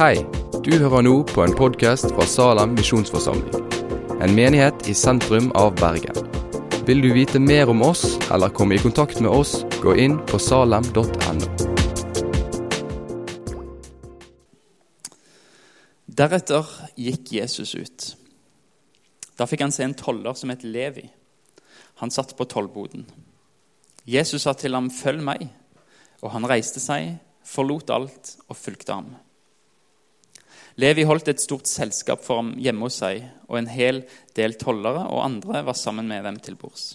Hei, du hører nå på en podkast fra Salem misjonsforsamling. En menighet i sentrum av Bergen. Vil du vite mer om oss eller komme i kontakt med oss, gå inn på salem.no. Deretter gikk Jesus ut. Da fikk han se en toller som het Levi. Han satt på tollboden. Jesus sa til ham, 'Følg meg.' Og han reiste seg, forlot alt og fulgte ham. Levi holdt et stort selskap for ham hjemme hos seg, og en hel del tollere og andre var sammen med dem til bords.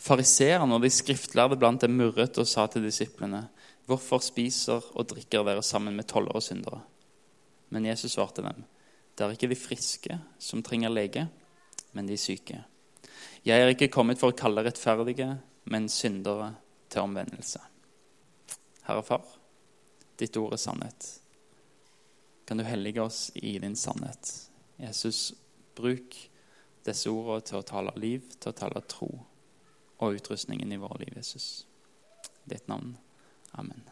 Fariseerne og de skriftlærde blant dem murret og sa til disiplene.: Hvorfor spiser og drikker dere sammen med tollere og syndere? Men Jesus svarte dem, det er ikke de friske som trenger lege, men de syke. Jeg er ikke kommet for å kalle rettferdige, men syndere til omvendelse. Herre Far, ditt ord er sannhet kan du hellige oss i din sannhet. Jesus, bruk disse ordene til å tale liv, til å tale tro og utrustningen i våre liv, Jesus. Ditt navn. Amen.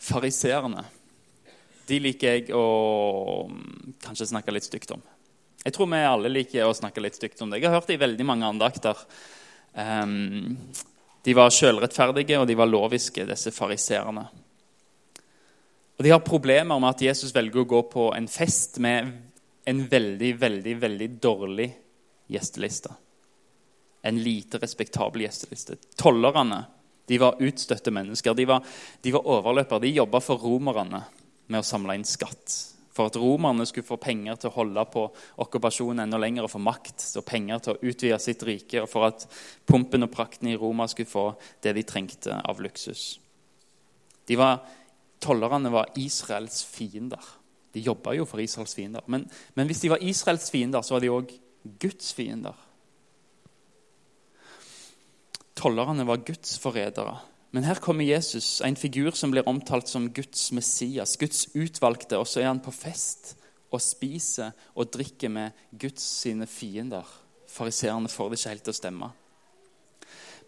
Fariseerne de liker jeg å mm, kanskje snakke litt stygt om. Jeg tror vi alle liker å snakke litt stygt om det. Jeg har hørt det i veldig mange andakter. Um, de var sjølrettferdige, og de var loviske, disse fariseerne. Og De har problemer med at Jesus velger å gå på en fest med en veldig, veldig, veldig dårlig gjesteliste. En lite respektabel gjesteliste. Tollerne de var utstøtte mennesker. De var, var overløpere. De jobba for romerne med å samle inn skatt for at romerne skulle få penger til å holde på okkupasjonen enda lenger og få makt og penger til å utvide sitt rike, og for at pumpen og prakten i Roma skulle få det de trengte av luksus. De var, tollerne var Israels fiender. De jobba jo for Israels fiender. Men, men, hvis de var Israels fiender, så var de òg Guds fiender. Tollerne var Guds forrædere. Men her kommer Jesus, en figur som blir omtalt som Guds Messias, Guds utvalgte. Og så er han på fest og spiser og drikker med Guds sine fiender. Fariseerne får det ikke helt til å stemme.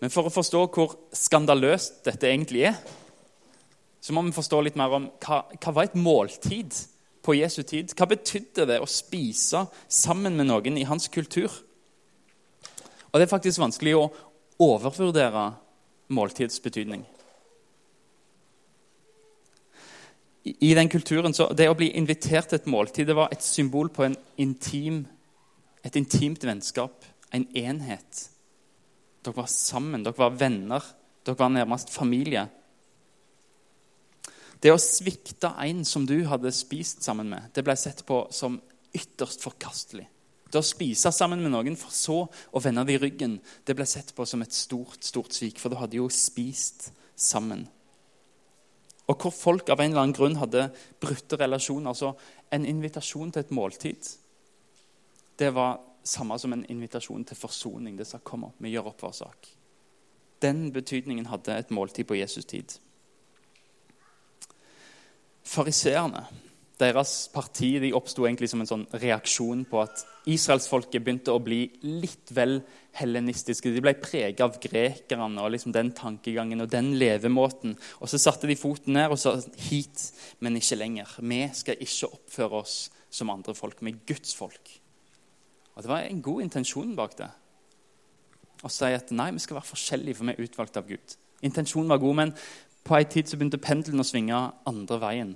Men for å forstå hvor skandaløst dette egentlig er, så må vi forstå litt mer om hva, hva var et måltid på Jesu tid. Hva betydde det å spise sammen med noen i hans kultur? Og Det er faktisk vanskelig å overvurdere måltidsbetydning. I den kulturen, så Det å bli invitert til et måltid det var et symbol på intim, et intimt vennskap, en enhet. Dere var sammen, dere var venner, dere var nærmest familie. Det å svikte en som du hadde spist sammen med, det ble sett på som ytterst forkastelig. Det å spise sammen med noen for så å vende det i ryggen, det ble sett på som et stort stort svik, for da hadde de jo spist sammen. Og hvor folk av en eller annen grunn hadde brutte relasjoner. Altså en invitasjon til et måltid, det var samme som en invitasjon til forsoning. Det sa 'kom opp, vi gjør opp vår sak'. Den betydningen hadde et måltid på Jesus tid. Fariseerne deres parti de oppsto som en sånn reaksjon på at israelsfolket begynte å bli litt vel hellenistiske. De ble preget av grekerne og liksom den tankegangen og den levemåten. Og Så satte de foten ned og sa hit, men ikke lenger. Vi skal ikke oppføre oss som andre folk. Vi er Guds folk. Og Det var en god intensjon bak det. Å si at nei, vi skal være forskjellige, for vi er utvalgt av Gud. Intensjonen var god, men på en tid så begynte pendelen å svinge andre veien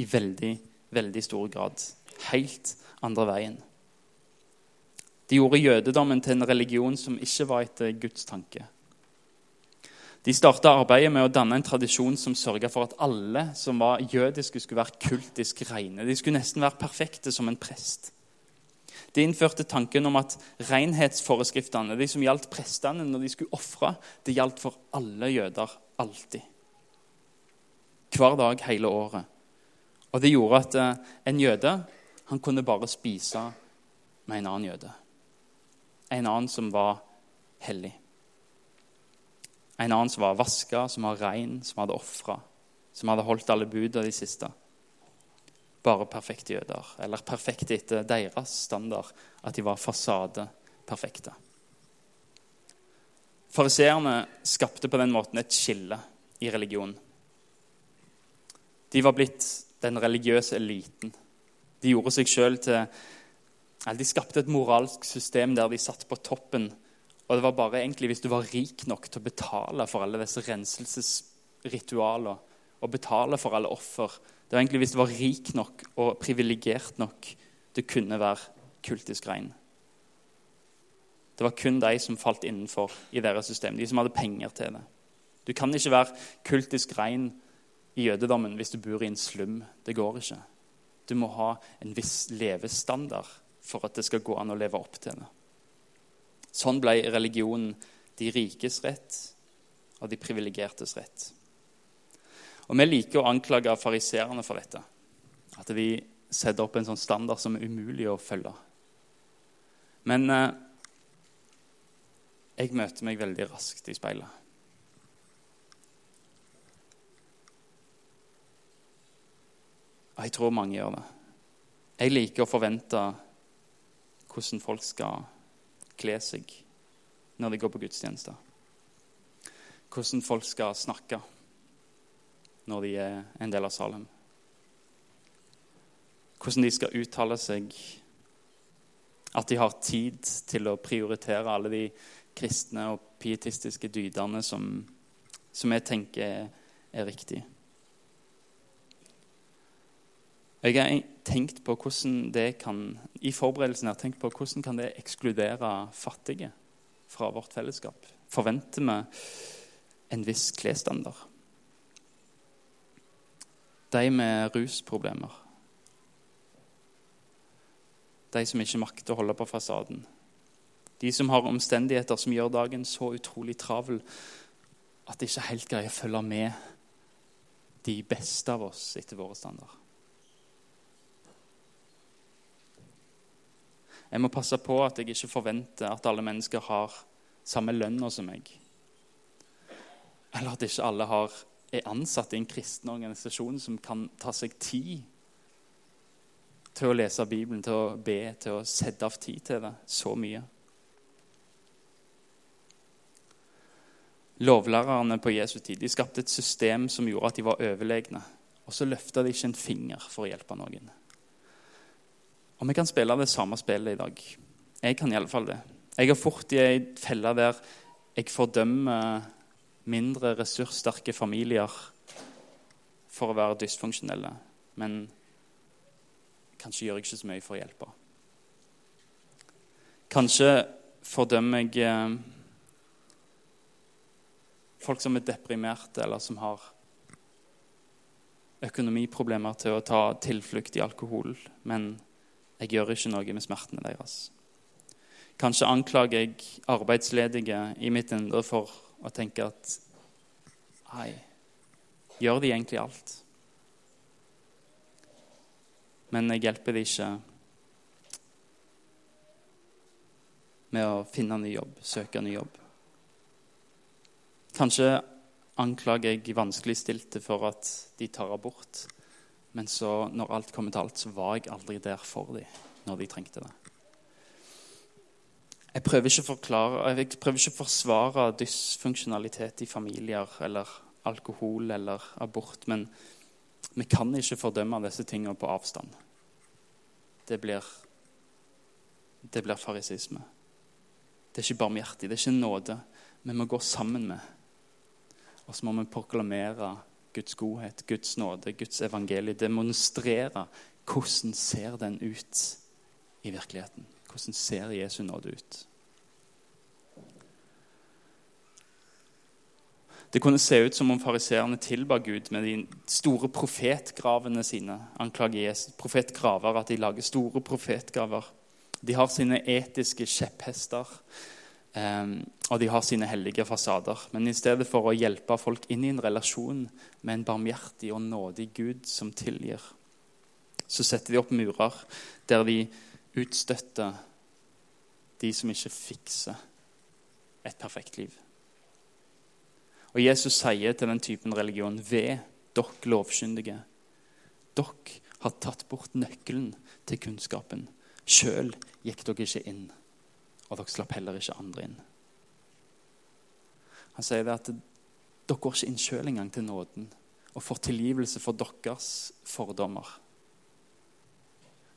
i veldig, veldig stor grad. Helt andre veien. De gjorde jødedommen til en religion som ikke var etter Guds tanke. De starta arbeidet med å danne en tradisjon som sørga for at alle som var jødiske, skulle være kultisk rene. De skulle nesten være perfekte som en prest. De innførte tanken om at renhetsforeskriftene, de som gjaldt prestene når de skulle ofre, det gjaldt for alle jøder alltid. Hver dag hele året. Og Det gjorde at eh, en jøde han kunne bare spise med en annen jøde. En annen som var hellig. En annen som var vaska, som var rein, som hadde ofra, som hadde holdt alle buda de siste. Bare perfekte jøder, eller perfekte etter deres standard, at de var fasadeperfekte. Fariseerne skapte på den måten et skille i religion. De var blitt den religiøse eliten. De gjorde seg sjøl til eller De skapte et moralsk system der de satt på toppen. Og det var bare egentlig hvis du var rik nok til å betale for alle disse renselsesritualer og betale for alle offer. Det var egentlig hvis du var rik nok og privilegert nok det kunne være kultisk rein. Det var kun de som falt innenfor i deres system, de som hadde penger til det. Du kan ikke være kultisk rein i jødedommen hvis du bor i en slum. Det går ikke. Du må ha en viss levestandard for at det skal gå an å leve opp til det. Sånn ble religionen de rikes rett og de privilegertes rett. Og Vi liker å anklage fariseerne for dette. At de setter opp en sånn standard som er umulig å følge. Men eh, jeg møter meg veldig raskt i speilet. Og jeg tror mange gjør det. Jeg liker å forvente hvordan folk skal kle seg når de går på gudstjenester. Hvordan folk skal snakke når de er en del av Salem. Hvordan de skal uttale seg. At de har tid til å prioritere alle de kristne og pietistiske dydene som, som jeg tenker er, er riktige. Jeg har tenkt på hvordan det kan i forberedelsen har tenkt på hvordan kan det ekskludere fattige fra vårt fellesskap. Forventer vi en viss klesstandard? De med rusproblemer. De som ikke makter å holde på fasaden. De som har omstendigheter som gjør dagen så utrolig travel at de ikke helt greier å følge med de beste av oss etter våre standarder. Jeg må passe på at jeg ikke forventer at alle mennesker har samme lønna som meg. Eller at ikke alle har, er ansatt i en kristen organisasjon som kan ta seg tid til å lese Bibelen, til å be, til å sette av tid til det. Så mye. Lovlærerne på Jesu tid de skapte et system som gjorde at de var overlegne. Og så løfta de ikke en finger for å hjelpe noen. Og vi kan spille det samme spillet i dag. Jeg kan iallfall det. Jeg er fort i ei felle der jeg fordømmer mindre ressurssterke familier for å være dysfunksjonelle. Men kanskje gjør jeg ikke så mye for å hjelpe. Kanskje fordømmer jeg eh, folk som er deprimerte, eller som har økonomiproblemer til å ta tilflukt i alkohol. men jeg gjør ikke noe med smertene deres. Kanskje anklager jeg arbeidsledige i mitt indre for å tenke at Nei, gjør de egentlig alt? Men jeg hjelper de ikke med å finne ny jobb, søke ny jobb. Kanskje anklager jeg vanskeligstilte for at de tar abort. Men så, når alt kommer til alt, så var jeg aldri der for dem når de trengte det. Jeg prøver ikke å, forklare, jeg prøver ikke å forsvare dysfunksjonalitet i familier eller alkohol eller abort, men vi kan ikke fordømme disse tingene på avstand. Det blir, det blir farisisme. Det er ikke barmhjertig, det er ikke nåde. Vi må gå sammen med. Og så må vi proklamere Guds godhet, Guds nåde, Guds evangelie. Demonstrere hvordan ser den ut i virkeligheten. Hvordan ser Jesu nåde ut? Det kunne se ut som om fariseerne tilba Gud med de store profetgravene sine. Anklager Jesus, profetgraver, at de lager store profetgraver. De har sine etiske kjepphester. Um, og de har sine hellige fasader. Men i stedet for å hjelpe folk inn i en relasjon med en barmhjertig og nådig Gud som tilgir, så setter de opp murer der de utstøtter de som ikke fikser et perfekt liv. Og Jesus sier til den typen religion ved dere lovkyndige. Dere har tatt bort nøkkelen til kunnskapen. Sjøl gikk dere ikke inn og dere slapp heller ikke andre inn. Han sier det at Dere går ikke inn sjøl engang til nåden og får tilgivelse for deres fordommer.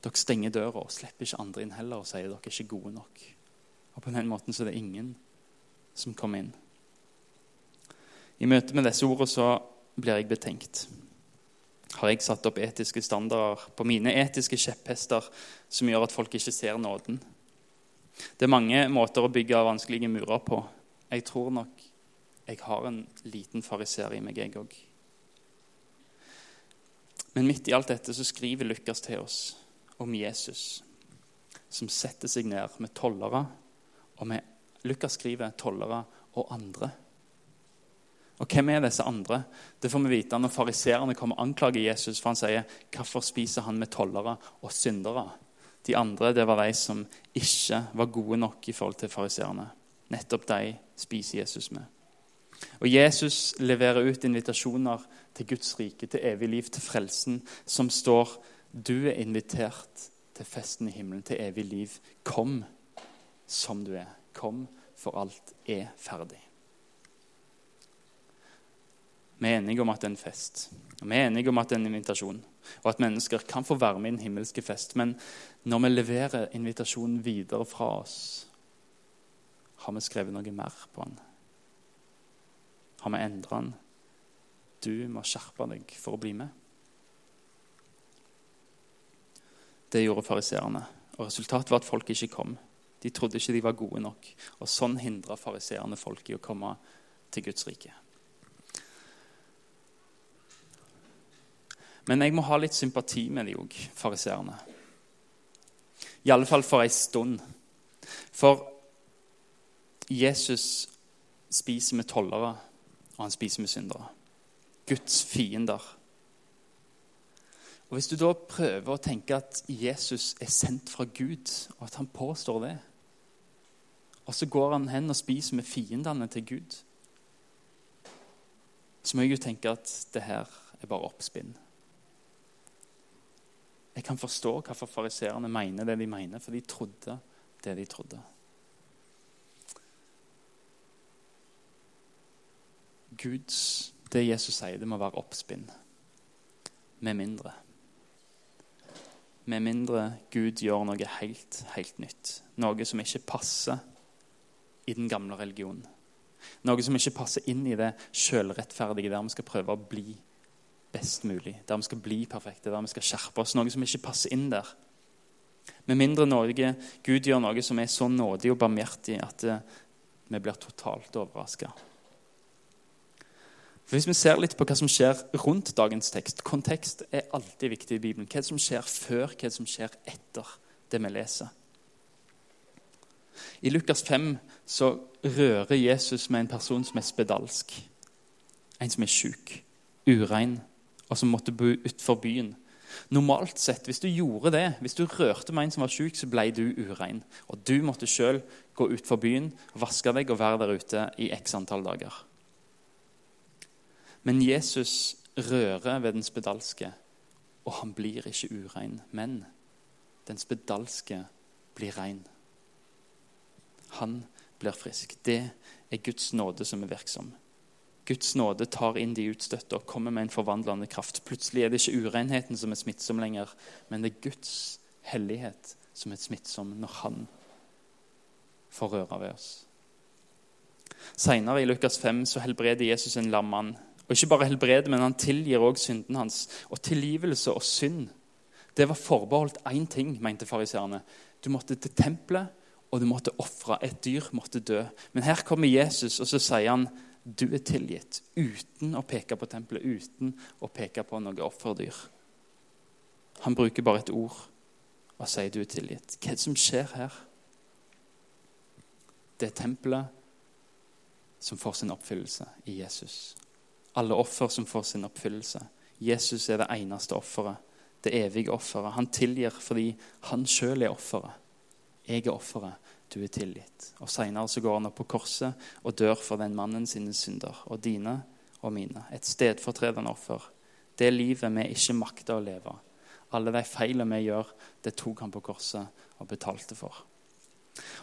Dere stenger døra og slipper ikke andre inn heller og sier dere er ikke gode nok. Og På den måten så er det ingen som kommer inn. I møte med disse ordene så blir jeg betenkt. Har jeg satt opp etiske standarder på mine etiske kjepphester som gjør at folk ikke ser nåden? Det er mange måter å bygge vanskelige murer på. Jeg tror nok jeg har en liten fariser i meg, jeg òg. Men midt i alt dette så skriver Lukas til oss om Jesus, som setter seg ned med tollere. Og med, Lukas skriver tollere og andre. Og hvem er disse andre? Det får vi vite når fariseerne kommer og anklager Jesus. For han sier, 'Hvorfor spiser han med tollere og syndere?' De andre det var de som ikke var gode nok i forhold til fariseerne. Nettopp de spiser Jesus med. Og Jesus leverer ut invitasjoner til Guds rike, til evig liv, til frelsen, som står Du er invitert til festen i himmelen, til evig liv. Kom som du er. Kom, for alt er ferdig. Vi er enige om at det er en fest. Og vi er enige om at det er en invitasjon, og at mennesker kan få være med i den himmelske fest. Men når vi leverer invitasjonen videre fra oss, har vi skrevet noe mer på den? Har vi endra den? Du må skjerpe deg for å bli med. Det gjorde fariseerne, og resultatet var at folk ikke kom. De trodde ikke de var gode nok. Og sånn hindra fariseerne folk i å komme til Guds rike. Men jeg må ha litt sympati med de òg, fariseerne. Fall for ei stund. For Jesus spiser med tollere, og han spiser med syndere. Guds fiender. Og Hvis du da prøver å tenke at Jesus er sendt fra Gud, og at han påstår det, og så går han hen og spiser med fiendene til Gud, så må jeg jo tenke at det her er bare oppspinn. Jeg kan forstå hvorfor fariseerne mener det de mener, for de trodde det de trodde. Guds, det Jesus sier, det må være oppspinn. Med mindre. Med mindre Gud gjør noe helt, helt nytt. Noe som ikke passer i den gamle religionen. Noe som ikke passer inn i det sjølrettferdige der vi skal prøve å bli best mulig, der vi skal bli perfekte, der vi skal skjerpe oss. Noe som ikke passer inn der. Med mindre Norge, Gud gjør noe som er så nådig og barmhjertig at eh, vi blir totalt overraska. Hvis vi ser litt på hva som skjer rundt dagens tekst Kontekst er alltid viktig i Bibelen. Hva som skjer før, hva som skjer etter det vi leser? I Lukas 5 så rører Jesus med en person som er spedalsk. En som er sjuk, urein og som måtte bo utenfor byen. Normalt sett, Hvis du gjorde det, hvis du rørte med en som var syk, så ble du urein. Og du måtte sjøl gå utfor byen, vaske deg og være der ute i x antall dager. Men Jesus rører ved den spedalske, og han blir ikke urein. Men den spedalske blir rein. Han blir frisk. Det er Guds nåde som er virksom. Guds nåde tar inn de utstøtte og kommer med en forvandlende kraft. Plutselig er det ikke urenheten som er smittsom lenger, men det er Guds hellighet som er smittsom når Han får røre ved oss. Senere i Lukas 5 så helbreder Jesus en lam mann. Og ikke bare helbreder, men han tilgir også synden hans. Og tilgivelse og synd det var forbeholdt én ting, mente fariseerne. Du måtte til tempelet, og du måtte ofre. Et dyr måtte dø. Men her kommer Jesus, og så sier han du er tilgitt, uten å peke på tempelet, uten å peke på noe offerdyr. Han bruker bare et ord og sier du er tilgitt. Hva er det som skjer her? Det er tempelet som får sin oppfyllelse i Jesus. Alle offer som får sin oppfyllelse. Jesus er det eneste offeret, det evige offeret. Han tilgir fordi han sjøl er offeret. Jeg er offeret du er tilgitt. Og Seinere går han opp på korset og dør for den mannen sine synder, og dine og mine. Et stedfortredende offer. Det livet vi ikke makter å leve. Alle de feilene vi gjør, det tok han på korset og betalte for.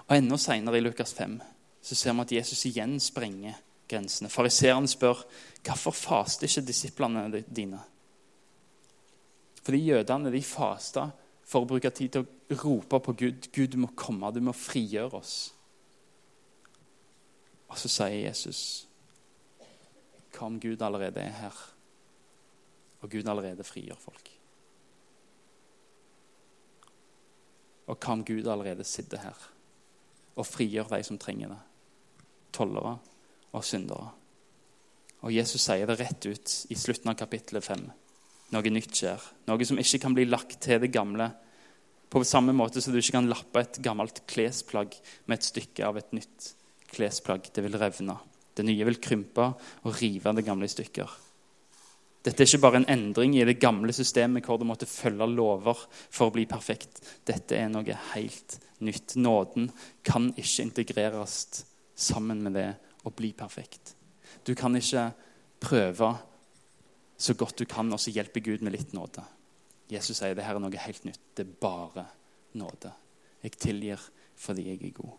Og Enda seinere i Lukas 5 så ser vi at Jesus igjen sprenger grensene. Fariseeren spør hvorfor faster ikke disiplene dine? Fordi jødene de fasta for å bruke tid til å rope på Gud. Gud, du må komme, du må frigjøre oss. Og så sier Jesus, hva om Gud allerede er her? Og Gud allerede frigjør folk. Og hva om Gud allerede sitter her og frigjør de som trenger det? Tollere og syndere. Og Jesus sier det rett ut i slutten av kapittelet 5. Noe nytt skjer. Noe som ikke kan bli lagt til det gamle. På samme måte som du ikke kan lappe et gammelt klesplagg med et stykke av et nytt klesplagg. Det vil revne. Det nye vil krympe og rive det gamle i stykker. Dette er ikke bare en endring i det gamle systemet hvor du måtte følge lover for å bli perfekt. Dette er noe helt nytt. Nåden kan ikke integreres sammen med det å bli perfekt. Du kan ikke prøve så godt du kan, og så hjelpe Gud med litt nåde. Jesus sier det her er noe helt nytt. Det er bare nåde. Jeg tilgir fordi jeg er god.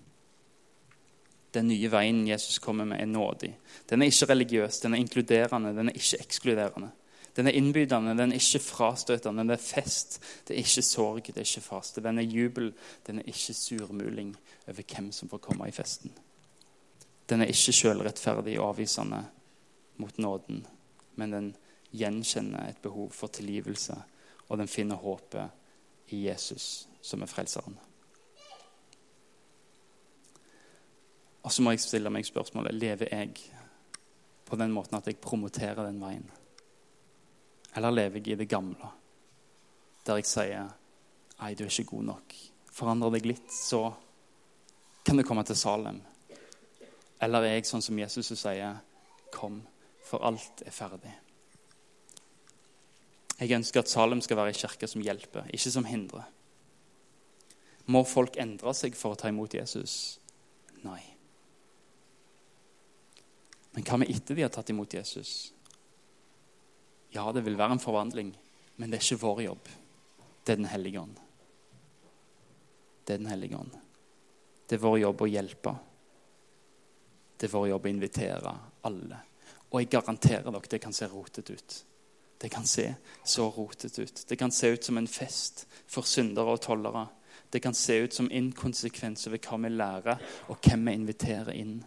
Den nye veien Jesus kommer med, er nådig. Den er ikke religiøs, den er inkluderende, den er ikke ekskluderende. Den er innbydende, den er ikke frastøtende. Det er fest, det er ikke sorg, det er ikke faste. Den er jubel, den er ikke surmuling over hvem som får komme i festen. Den er ikke selvrettferdig og avvisende mot nåden, men den gjenkjenner et behov for tilgivelse, og den finner håpet i Jesus, som er frelseren. Og så må jeg stille meg spørsmålet lever jeg på den måten at jeg promoterer den veien. Eller lever jeg i det gamle, der jeg sier nei, du er ikke god nok. Forandrer deg litt, så kan du komme til Salem. Eller er jeg sånn som Jesus sier kom, for alt er ferdig. Jeg ønsker at Salem skal være ei kirke som hjelper, ikke som hindrer. Må folk endre seg for å ta imot Jesus? Nei. Men hva med etter de har tatt imot Jesus? Ja, det vil være en forvandling, men det er ikke vår jobb. Det er Den hellige ånd. Det er Den hellige ånd. Det er vår jobb å hjelpe. Det er vår jobb å invitere alle. Og jeg garanterer dere det kan se rotete ut. Det kan se så rotete ut. Det kan se ut som en fest for syndere og tollere. Det kan se ut som inkonsekvens over hva vi lærer, og hvem vi inviterer inn.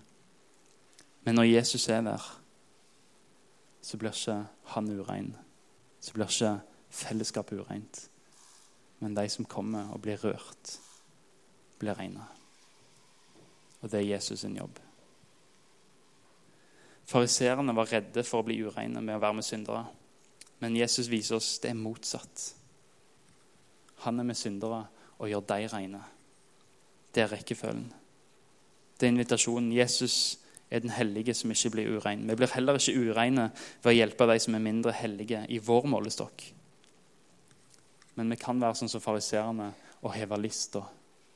Men når Jesus er der, så blir ikke han urein. Så blir ikke fellesskapet ureint. Men de som kommer og blir rørt, blir rene. Og det er Jesus sin jobb. Fariseerne var redde for å bli ureine med å være med syndere. Men Jesus viser oss det er motsatt. Han er med syndere og gjør dem rene. Det er rekkefølgen. Det er invitasjonen. Jesus er den hellige som ikke blir urein. Vi blir heller ikke ureine ved å hjelpe de som er mindre hellige, i vår målestokk. Men vi kan være sånn som fariseerne og heve lista,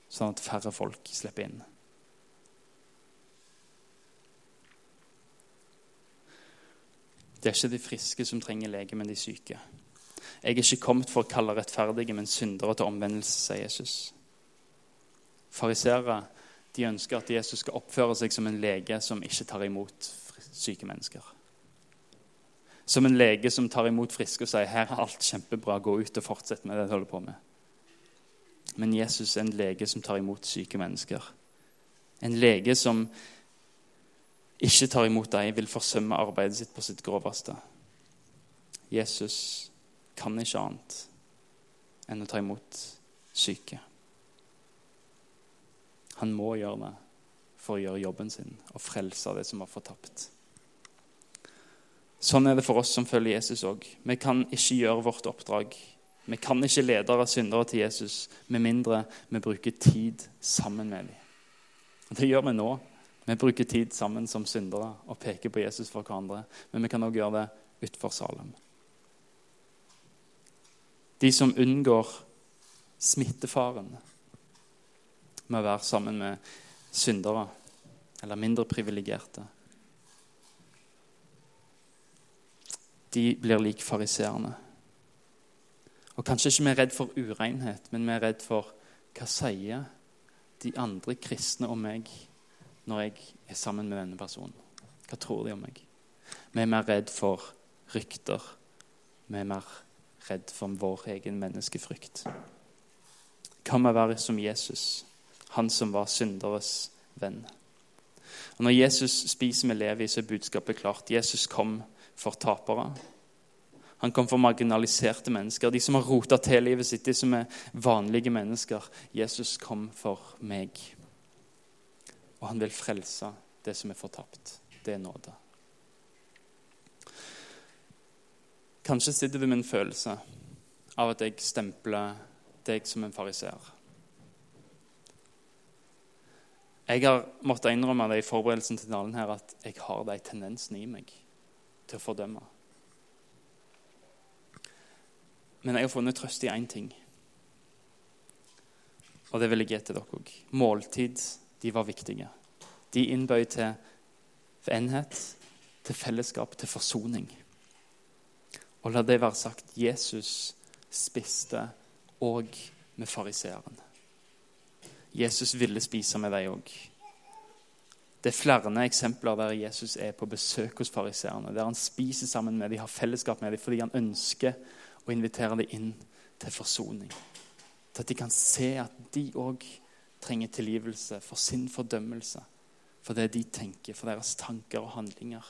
sånn at færre folk slipper inn. Det er ikke de friske som trenger lege, men de syke. Jeg er ikke kommet for å kalle rettferdige, men syndere til omvendelse, sier Jesus. Fariseere de ønsker at Jesus skal oppføre seg som en lege som ikke tar imot syke mennesker. Som en lege som tar imot friske og sier her er alt kjempebra, gå ut og fortsett med det du holder på med. Men Jesus er en lege som tar imot syke mennesker. En lege som ikke tar imot dem, vil forsømme arbeidet sitt på sitt groveste. Jesus kan ikke annet enn å ta imot syke. Han må gjøre det for å gjøre jobben sin og frelse det som var fortapt. Sånn er det for oss som følger Jesus òg. Vi kan ikke gjøre vårt oppdrag. Vi kan ikke lede av syndere til Jesus med mindre vi bruker tid sammen med dem. Det gjør vi nå. Vi bruker tid sammen som syndere og peker på Jesus for hverandre. Men vi kan òg gjøre det utenfor Salem. De som unngår smittefaren, med å være sammen med syndere eller mindre privilegerte. De blir lik fariseerne. Og Kanskje ikke vi er redd for urenhet, men vi er redd for hva sier de andre kristne om meg når jeg er sammen med denne personen. Hva tror de om meg? Vi er mer redd for rykter. Vi er mer redd for vår egen menneskefrykt. Kan vi være som Jesus, han som var synderes venn? Og Når Jesus spiser med Levi, så er budskapet klart. Jesus kom for tapere. Han kom for marginaliserte mennesker, de som har rota til livet sitt, de som er vanlige mennesker. Jesus kom for meg. Og han vil frelse det som er fortapt. Det er nåde. Kanskje sitter du med en følelse av at jeg stempler deg som en fariseer. Jeg har måttet innrømme det i forberedelsen til talen her at jeg har de tendensene i meg til å fordømme. Men jeg har funnet trøst i én ting. Og det vil jeg gi til dere òg. Måltid de var viktige. De innbøy til enhet, til fellesskap, til forsoning. Og la det være sagt Jesus spiste òg med fariseeren. Jesus ville spise med dem òg. Det er flere eksempler der Jesus er på besøk hos fariseerne. Der han spiser sammen med dem, har fellesskap med dem fordi han ønsker å invitere dem inn til forsoning. Til at de kan se at de òg trenger tilgivelse for sin fordømmelse. For det de tenker, for deres tanker og handlinger.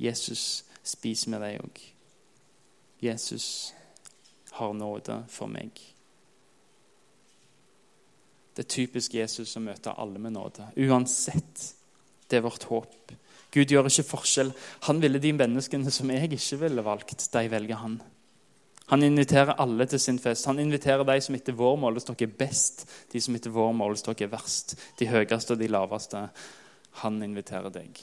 Jesus spiser med deg òg. Jesus har nåde for meg. Det er typisk Jesus å møte alle med nåde. Uansett. Det er vårt håp. Gud gjør ikke forskjell. Han ville de menneskene som jeg ikke ville valgt. De velger han. Han inviterer alle til sin fest. Han inviterer de som etter vår målestokk er best, de som etter vår målestokk er verst, de høyeste og de laveste. Han inviterer deg.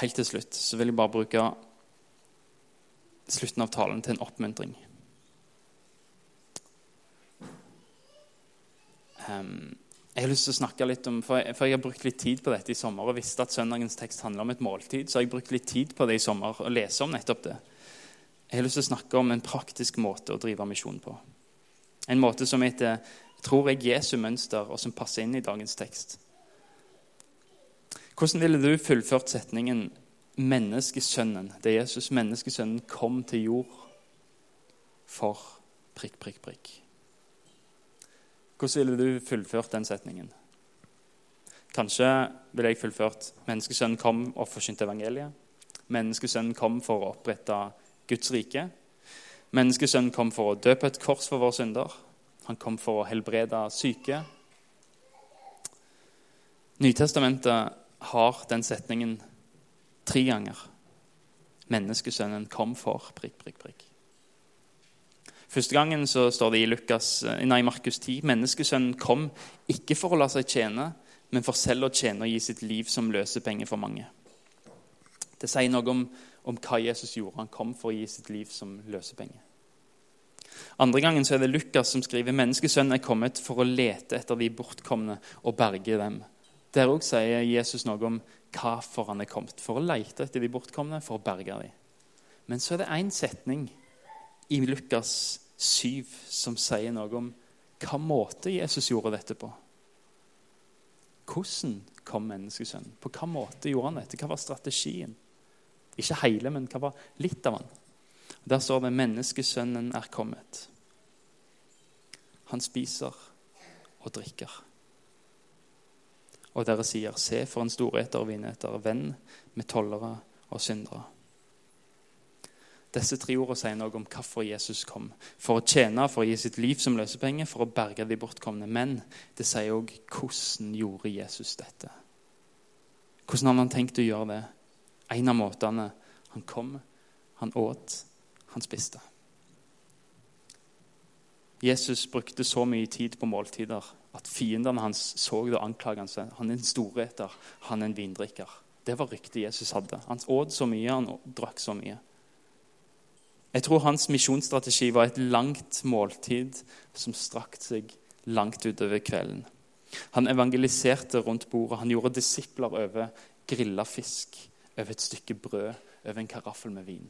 Helt til slutt så vil jeg bare bruke slutten av talen til en oppmuntring. Um, jeg har lyst til å snakke litt om, for jeg, har brukt litt tid på dette i sommer og visste at søndagens tekst handler om et måltid, så har jeg brukt litt tid på det i sommer og lese om nettopp det. Jeg har lyst til å snakke om en praktisk måte å drive misjon på. En måte som heter, tror jeg Jesu mønster, og som passer inn i dagens tekst. Hvordan ville du fullført setningen 'Menneskesønnen'? Det Jesus, menneskesønnen, kom til jord for prikk, prikk, prikk. Hvordan ville du fullført den setningen? Kanskje ville jeg fullført 'Menneskesønnen kom og forkynte evangeliet'. 'Menneskesønnen kom for å opprette Guds rike'. 'Menneskesønnen kom for å dø på et kors for våre synder'. Han kom for å helbrede syke. Nytestamentet har den setningen tre ganger. Menneskesønnen kom for prikk, prikk, prikk. Første gangen så står det i Lukas, eh, nei, Markus 10.: Menneskesønnen kom ikke for å la seg tjene, men for selv å tjene og gi sitt liv som løsepenge for mange. Det sier noe om, om, hva Jesus gjorde. Han kom for å gi sitt liv som løsepenge. Andre gangen så er det Lukas som skriver menneskesønnen er kommet for å lete etter de bortkomne og berge dem. Der òg sier Jesus noe om hvorfor han er kommet. For å lete etter de bortkomne, for å berge dem. Men så er det én setning i Lukas 7 som sier noe om hva måte Jesus gjorde dette på. Hvordan kom menneskesønnen? På hva måte gjorde han dette? Hva var strategien? Ikke hele, men hva var litt av han? Der står det 'Menneskesønnen er kommet'. Han spiser og drikker. Og dere sier, 'Se for en storheter og vineter, venn med tollere og syndere'. Disse tre ordene sier noe om hvorfor Jesus kom. For å tjene, for å gi sitt liv som løsepenge, for å berge de bortkomne. Men det sier òg hvordan gjorde Jesus dette. Hvordan hadde han tenkt å gjøre det? En av måtene han kom, han åt, han spiste. Jesus brukte så mye tid på måltider at fiendene hans så det og anklaget han seg. Han er en storheter, han er en vindrikker. Det var ryktet Jesus hadde. Han åt så mye, han drakk så mye. Jeg tror hans misjonsstrategi var et langt måltid som strakte seg langt utover kvelden. Han evangeliserte rundt bordet. Han gjorde disipler over grilla fisk, over et stykke brød, over en karaffel med vin.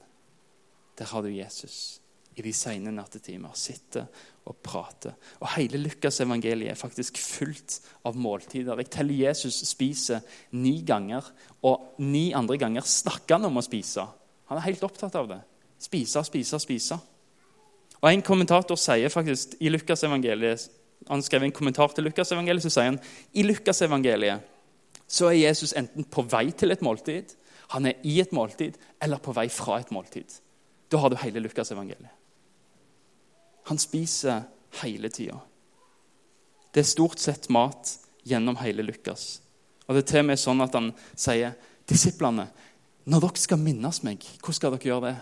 Der har du Jesus. i de sene nattetimer. Sitter og prater. Og hele Lukasevangeliet er faktisk fullt av måltider. Jeg teller Jesus spiser ni ganger, og ni andre ganger snakker han om å spise. Han er helt opptatt av det. Spise, spise, spise. Og En kommentator sier faktisk i Lukasevangeliet Han skrev en kommentar til Lukasevangeliet, så sier han i Lukasevangeliet så er Jesus enten på vei til et måltid, han er i et måltid, eller på vei fra et måltid. Da har du hele Lukasevangeliet. Han spiser hele tida. Det er stort sett mat gjennom hele Lukas. Og det er til og med sånn at han sier disiplene når dere skal minnes meg, hvordan skal dere gjøre det?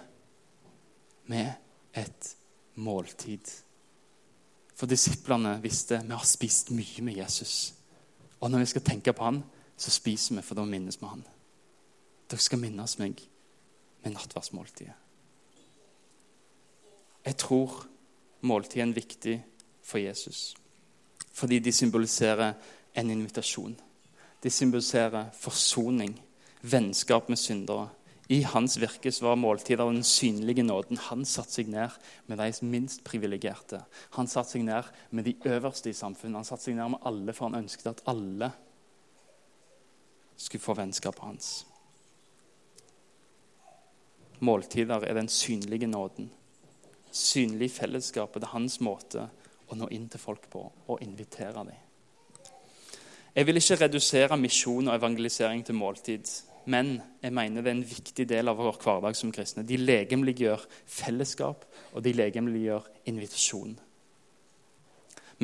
Med et måltid. For disiplene visste vi har spist mye med Jesus. Og når vi skal tenke på han, så spiser vi, for da minnes vi han. Dere skal minnes meg med nattverdsmåltidet. Jeg tror måltidet er viktig for Jesus. Fordi de symboliserer en invitasjon. De symboliserer forsoning, vennskap med syndere. I hans virke var måltider den synlige nåden. Han satte seg ned med de minst privilegerte. Han satte seg ned med de øverste i samfunnet. Han satte seg ned med alle, for han ønsket at alle skulle få vennskapet hans. Måltider er den synlige nåden synlig fellesskap. Og er hans måte å nå inn til folk på og invitere dem. Jeg vil ikke redusere misjon og evangelisering til måltid. Men jeg mener det er en viktig del av vår hverdag som kristne. De legemliggjør fellesskap, og de legemliggjør invitasjon.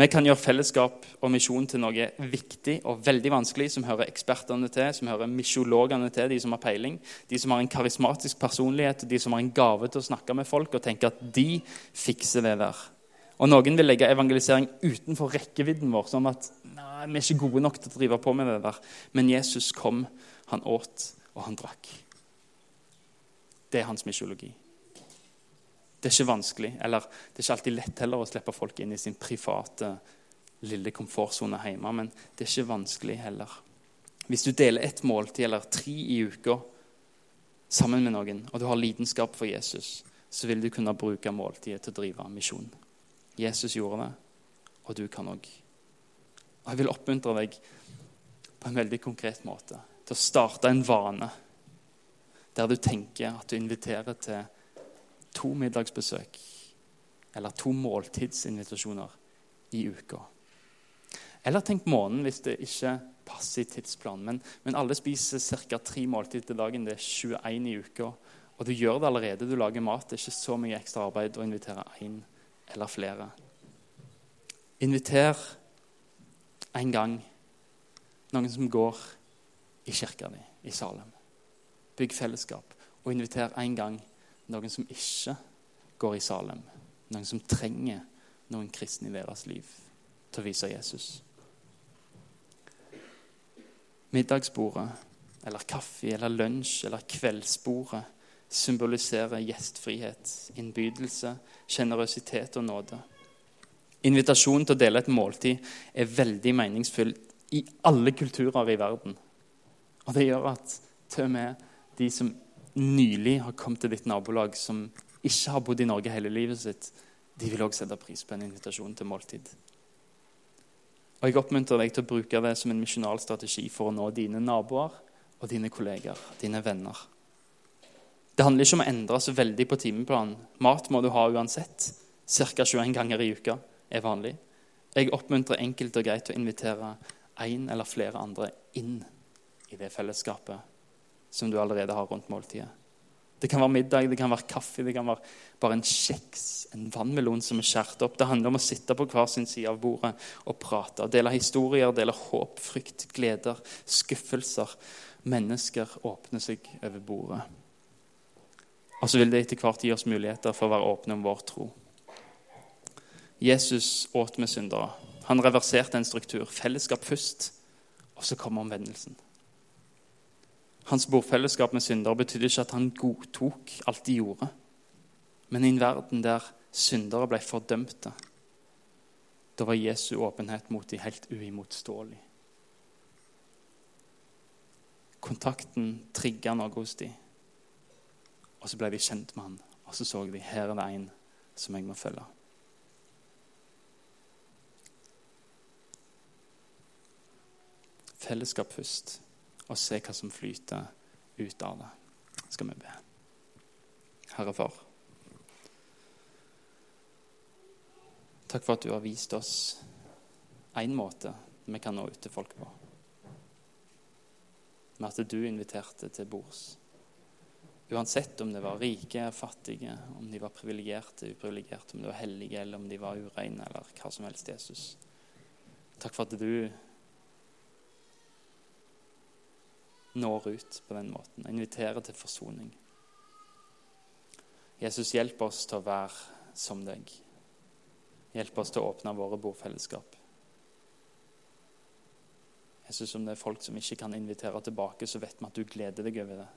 Vi kan gjøre fellesskap og misjon til noe viktig og veldig vanskelig, som hører ekspertene til, som hører misjologene til, de som har peiling, de som har en karismatisk personlighet, de som har en gave til å snakke med folk og tenke at de fikser det der. Og Noen vil legge evangelisering utenfor rekkevidden vår, som at nei, vi er ikke gode nok til å drive på med det der. Men Jesus kom, han åt, og han drakk. Det er hans misjologi. Det er ikke vanskelig, eller det er ikke alltid lett heller å slippe folk inn i sin private lille komfortsone hjemme, men det er ikke vanskelig heller. Hvis du deler ett måltid eller tre i uka sammen med noen, og du har lidenskap for Jesus, så vil du kunne bruke måltidet til å drive misjon. Jesus gjorde det, og du kan òg. Og jeg vil oppmuntre deg på en veldig konkret måte til å starte en vane der du tenker at du inviterer til to middagsbesøk eller to måltidsinvitasjoner i uka. Eller tenk måneden hvis det ikke passer i tidsplanen. Men, men alle spiser ca. tre måltid til dagen. Det er 21 i uka. Og du gjør det allerede. Du lager mat. Det er ikke så mye ekstra arbeid å invitere én eller flere. Inviter en gang noen som går i kirka di i Salem. Bygg fellesskap. Og inviter en gang noen som ikke går i Salem. Noen som trenger noen kristne i deres liv til å vise Jesus. Middagsbordet eller kaffe eller lunsj eller kveldsbordet symboliserer gjestfrihet, innbydelse, sjenerøsitet og nåde. Invitasjonen til å dele et måltid er veldig meningsfull i alle kulturer i verden. Og det gjør at til og med de som nylig har kommet til ditt nabolag, som ikke har bodd i Norge hele livet sitt, de vil også sette pris på en invitasjon til måltid. Og Jeg oppmuntrer deg til å bruke det som en misjonal strategi for å nå dine naboer og dine kolleger, dine venner. Det handler ikke om å endre så veldig på timeplanen. Mat må du ha uansett. Ca. 21 ganger i uka er vanlig. Jeg oppmuntrer enkelt og greit å invitere én eller flere andre inn i det fellesskapet som du allerede har rundt måltidet. Det kan være middag, det kan være kaffe, det kan være bare en kjeks, en vannmelon som er skåret opp. Det handler om å sitte på hver sin side av bordet og prate. Dele historier, dele håp, frykt, gleder, skuffelser. Mennesker åpner seg over bordet. Og så vil det etter hvert gi oss muligheter for å være åpne om vår tro. Jesus åt med syndere. Han reverserte en struktur. Fellesskap først, og så kommer omvendelsen. Hans bordfellesskap med syndere betydde ikke at han godtok alt de gjorde. Men i en verden der syndere ble fordømte, da var Jesu åpenhet mot dem helt uimotståelig. Kontakten trigga noe hos dem. Og så ble de kjent med han, og så så de her er det en som jeg må følge. Fellesskap først, og se hva som flyter ut av det, skal vi be. Herre Far. Takk for at du har vist oss én måte vi kan nå ut til folk på. Med at du inviterte til bords. Uansett om det var rike fattige, om de var privilegerte uprivilegerte, om de var hellige eller om de var ureine, eller hva som helst, Jesus. Takk for at du når ut på den måten. Inviterer til forsoning. Jesus, hjelp oss til å være som deg. Hjelp oss til å åpne våre bordfellesskap. Jesus, om det er folk som ikke kan invitere tilbake, så vet vi at du gleder deg over det.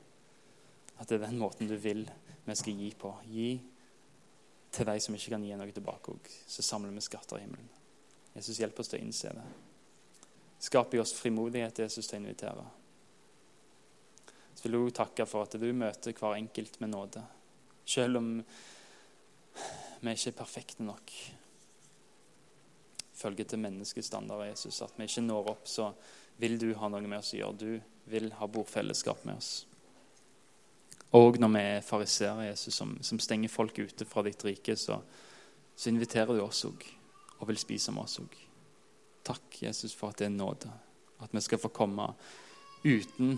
At det er den måten du vil vi skal gi på. Gi til de som ikke kan gi noe tilbake òg. Så samler vi skatter i himmelen. Jesus, hjelp oss til å innse det. Skap i oss frimodighet, Jesus, til å invitere. Så vil jeg takke for at du møter hver enkelt med nåde. Selv om vi ikke er perfekte nok følge til menneskestandarder, Jesus. At vi ikke når opp, så vil du ha noe med oss å gjøre. Du vil ha bordfellesskap med oss. Og når vi er fariseere, Jesus, som, som, stenger folk ute fra ditt rike, så, så inviterer du oss òg og vil spise med oss òg. Takk, Jesus, for at det er nåde. At vi skal få komme uten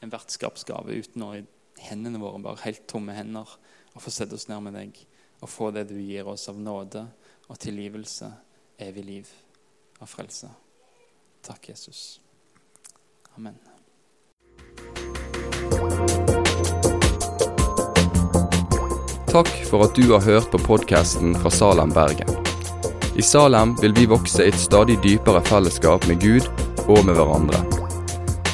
en vertskapsgave, uten å i hendene våre bare helt tomme hender og få sette oss ned med deg og få det du gir oss av nåde og tilgivelse, evig liv og frelse. Takk, Jesus. Amen. Takk for at du har hørt på podkasten fra Salem, Bergen. I Salem vil vi vokse i et stadig dypere fellesskap med Gud og med hverandre.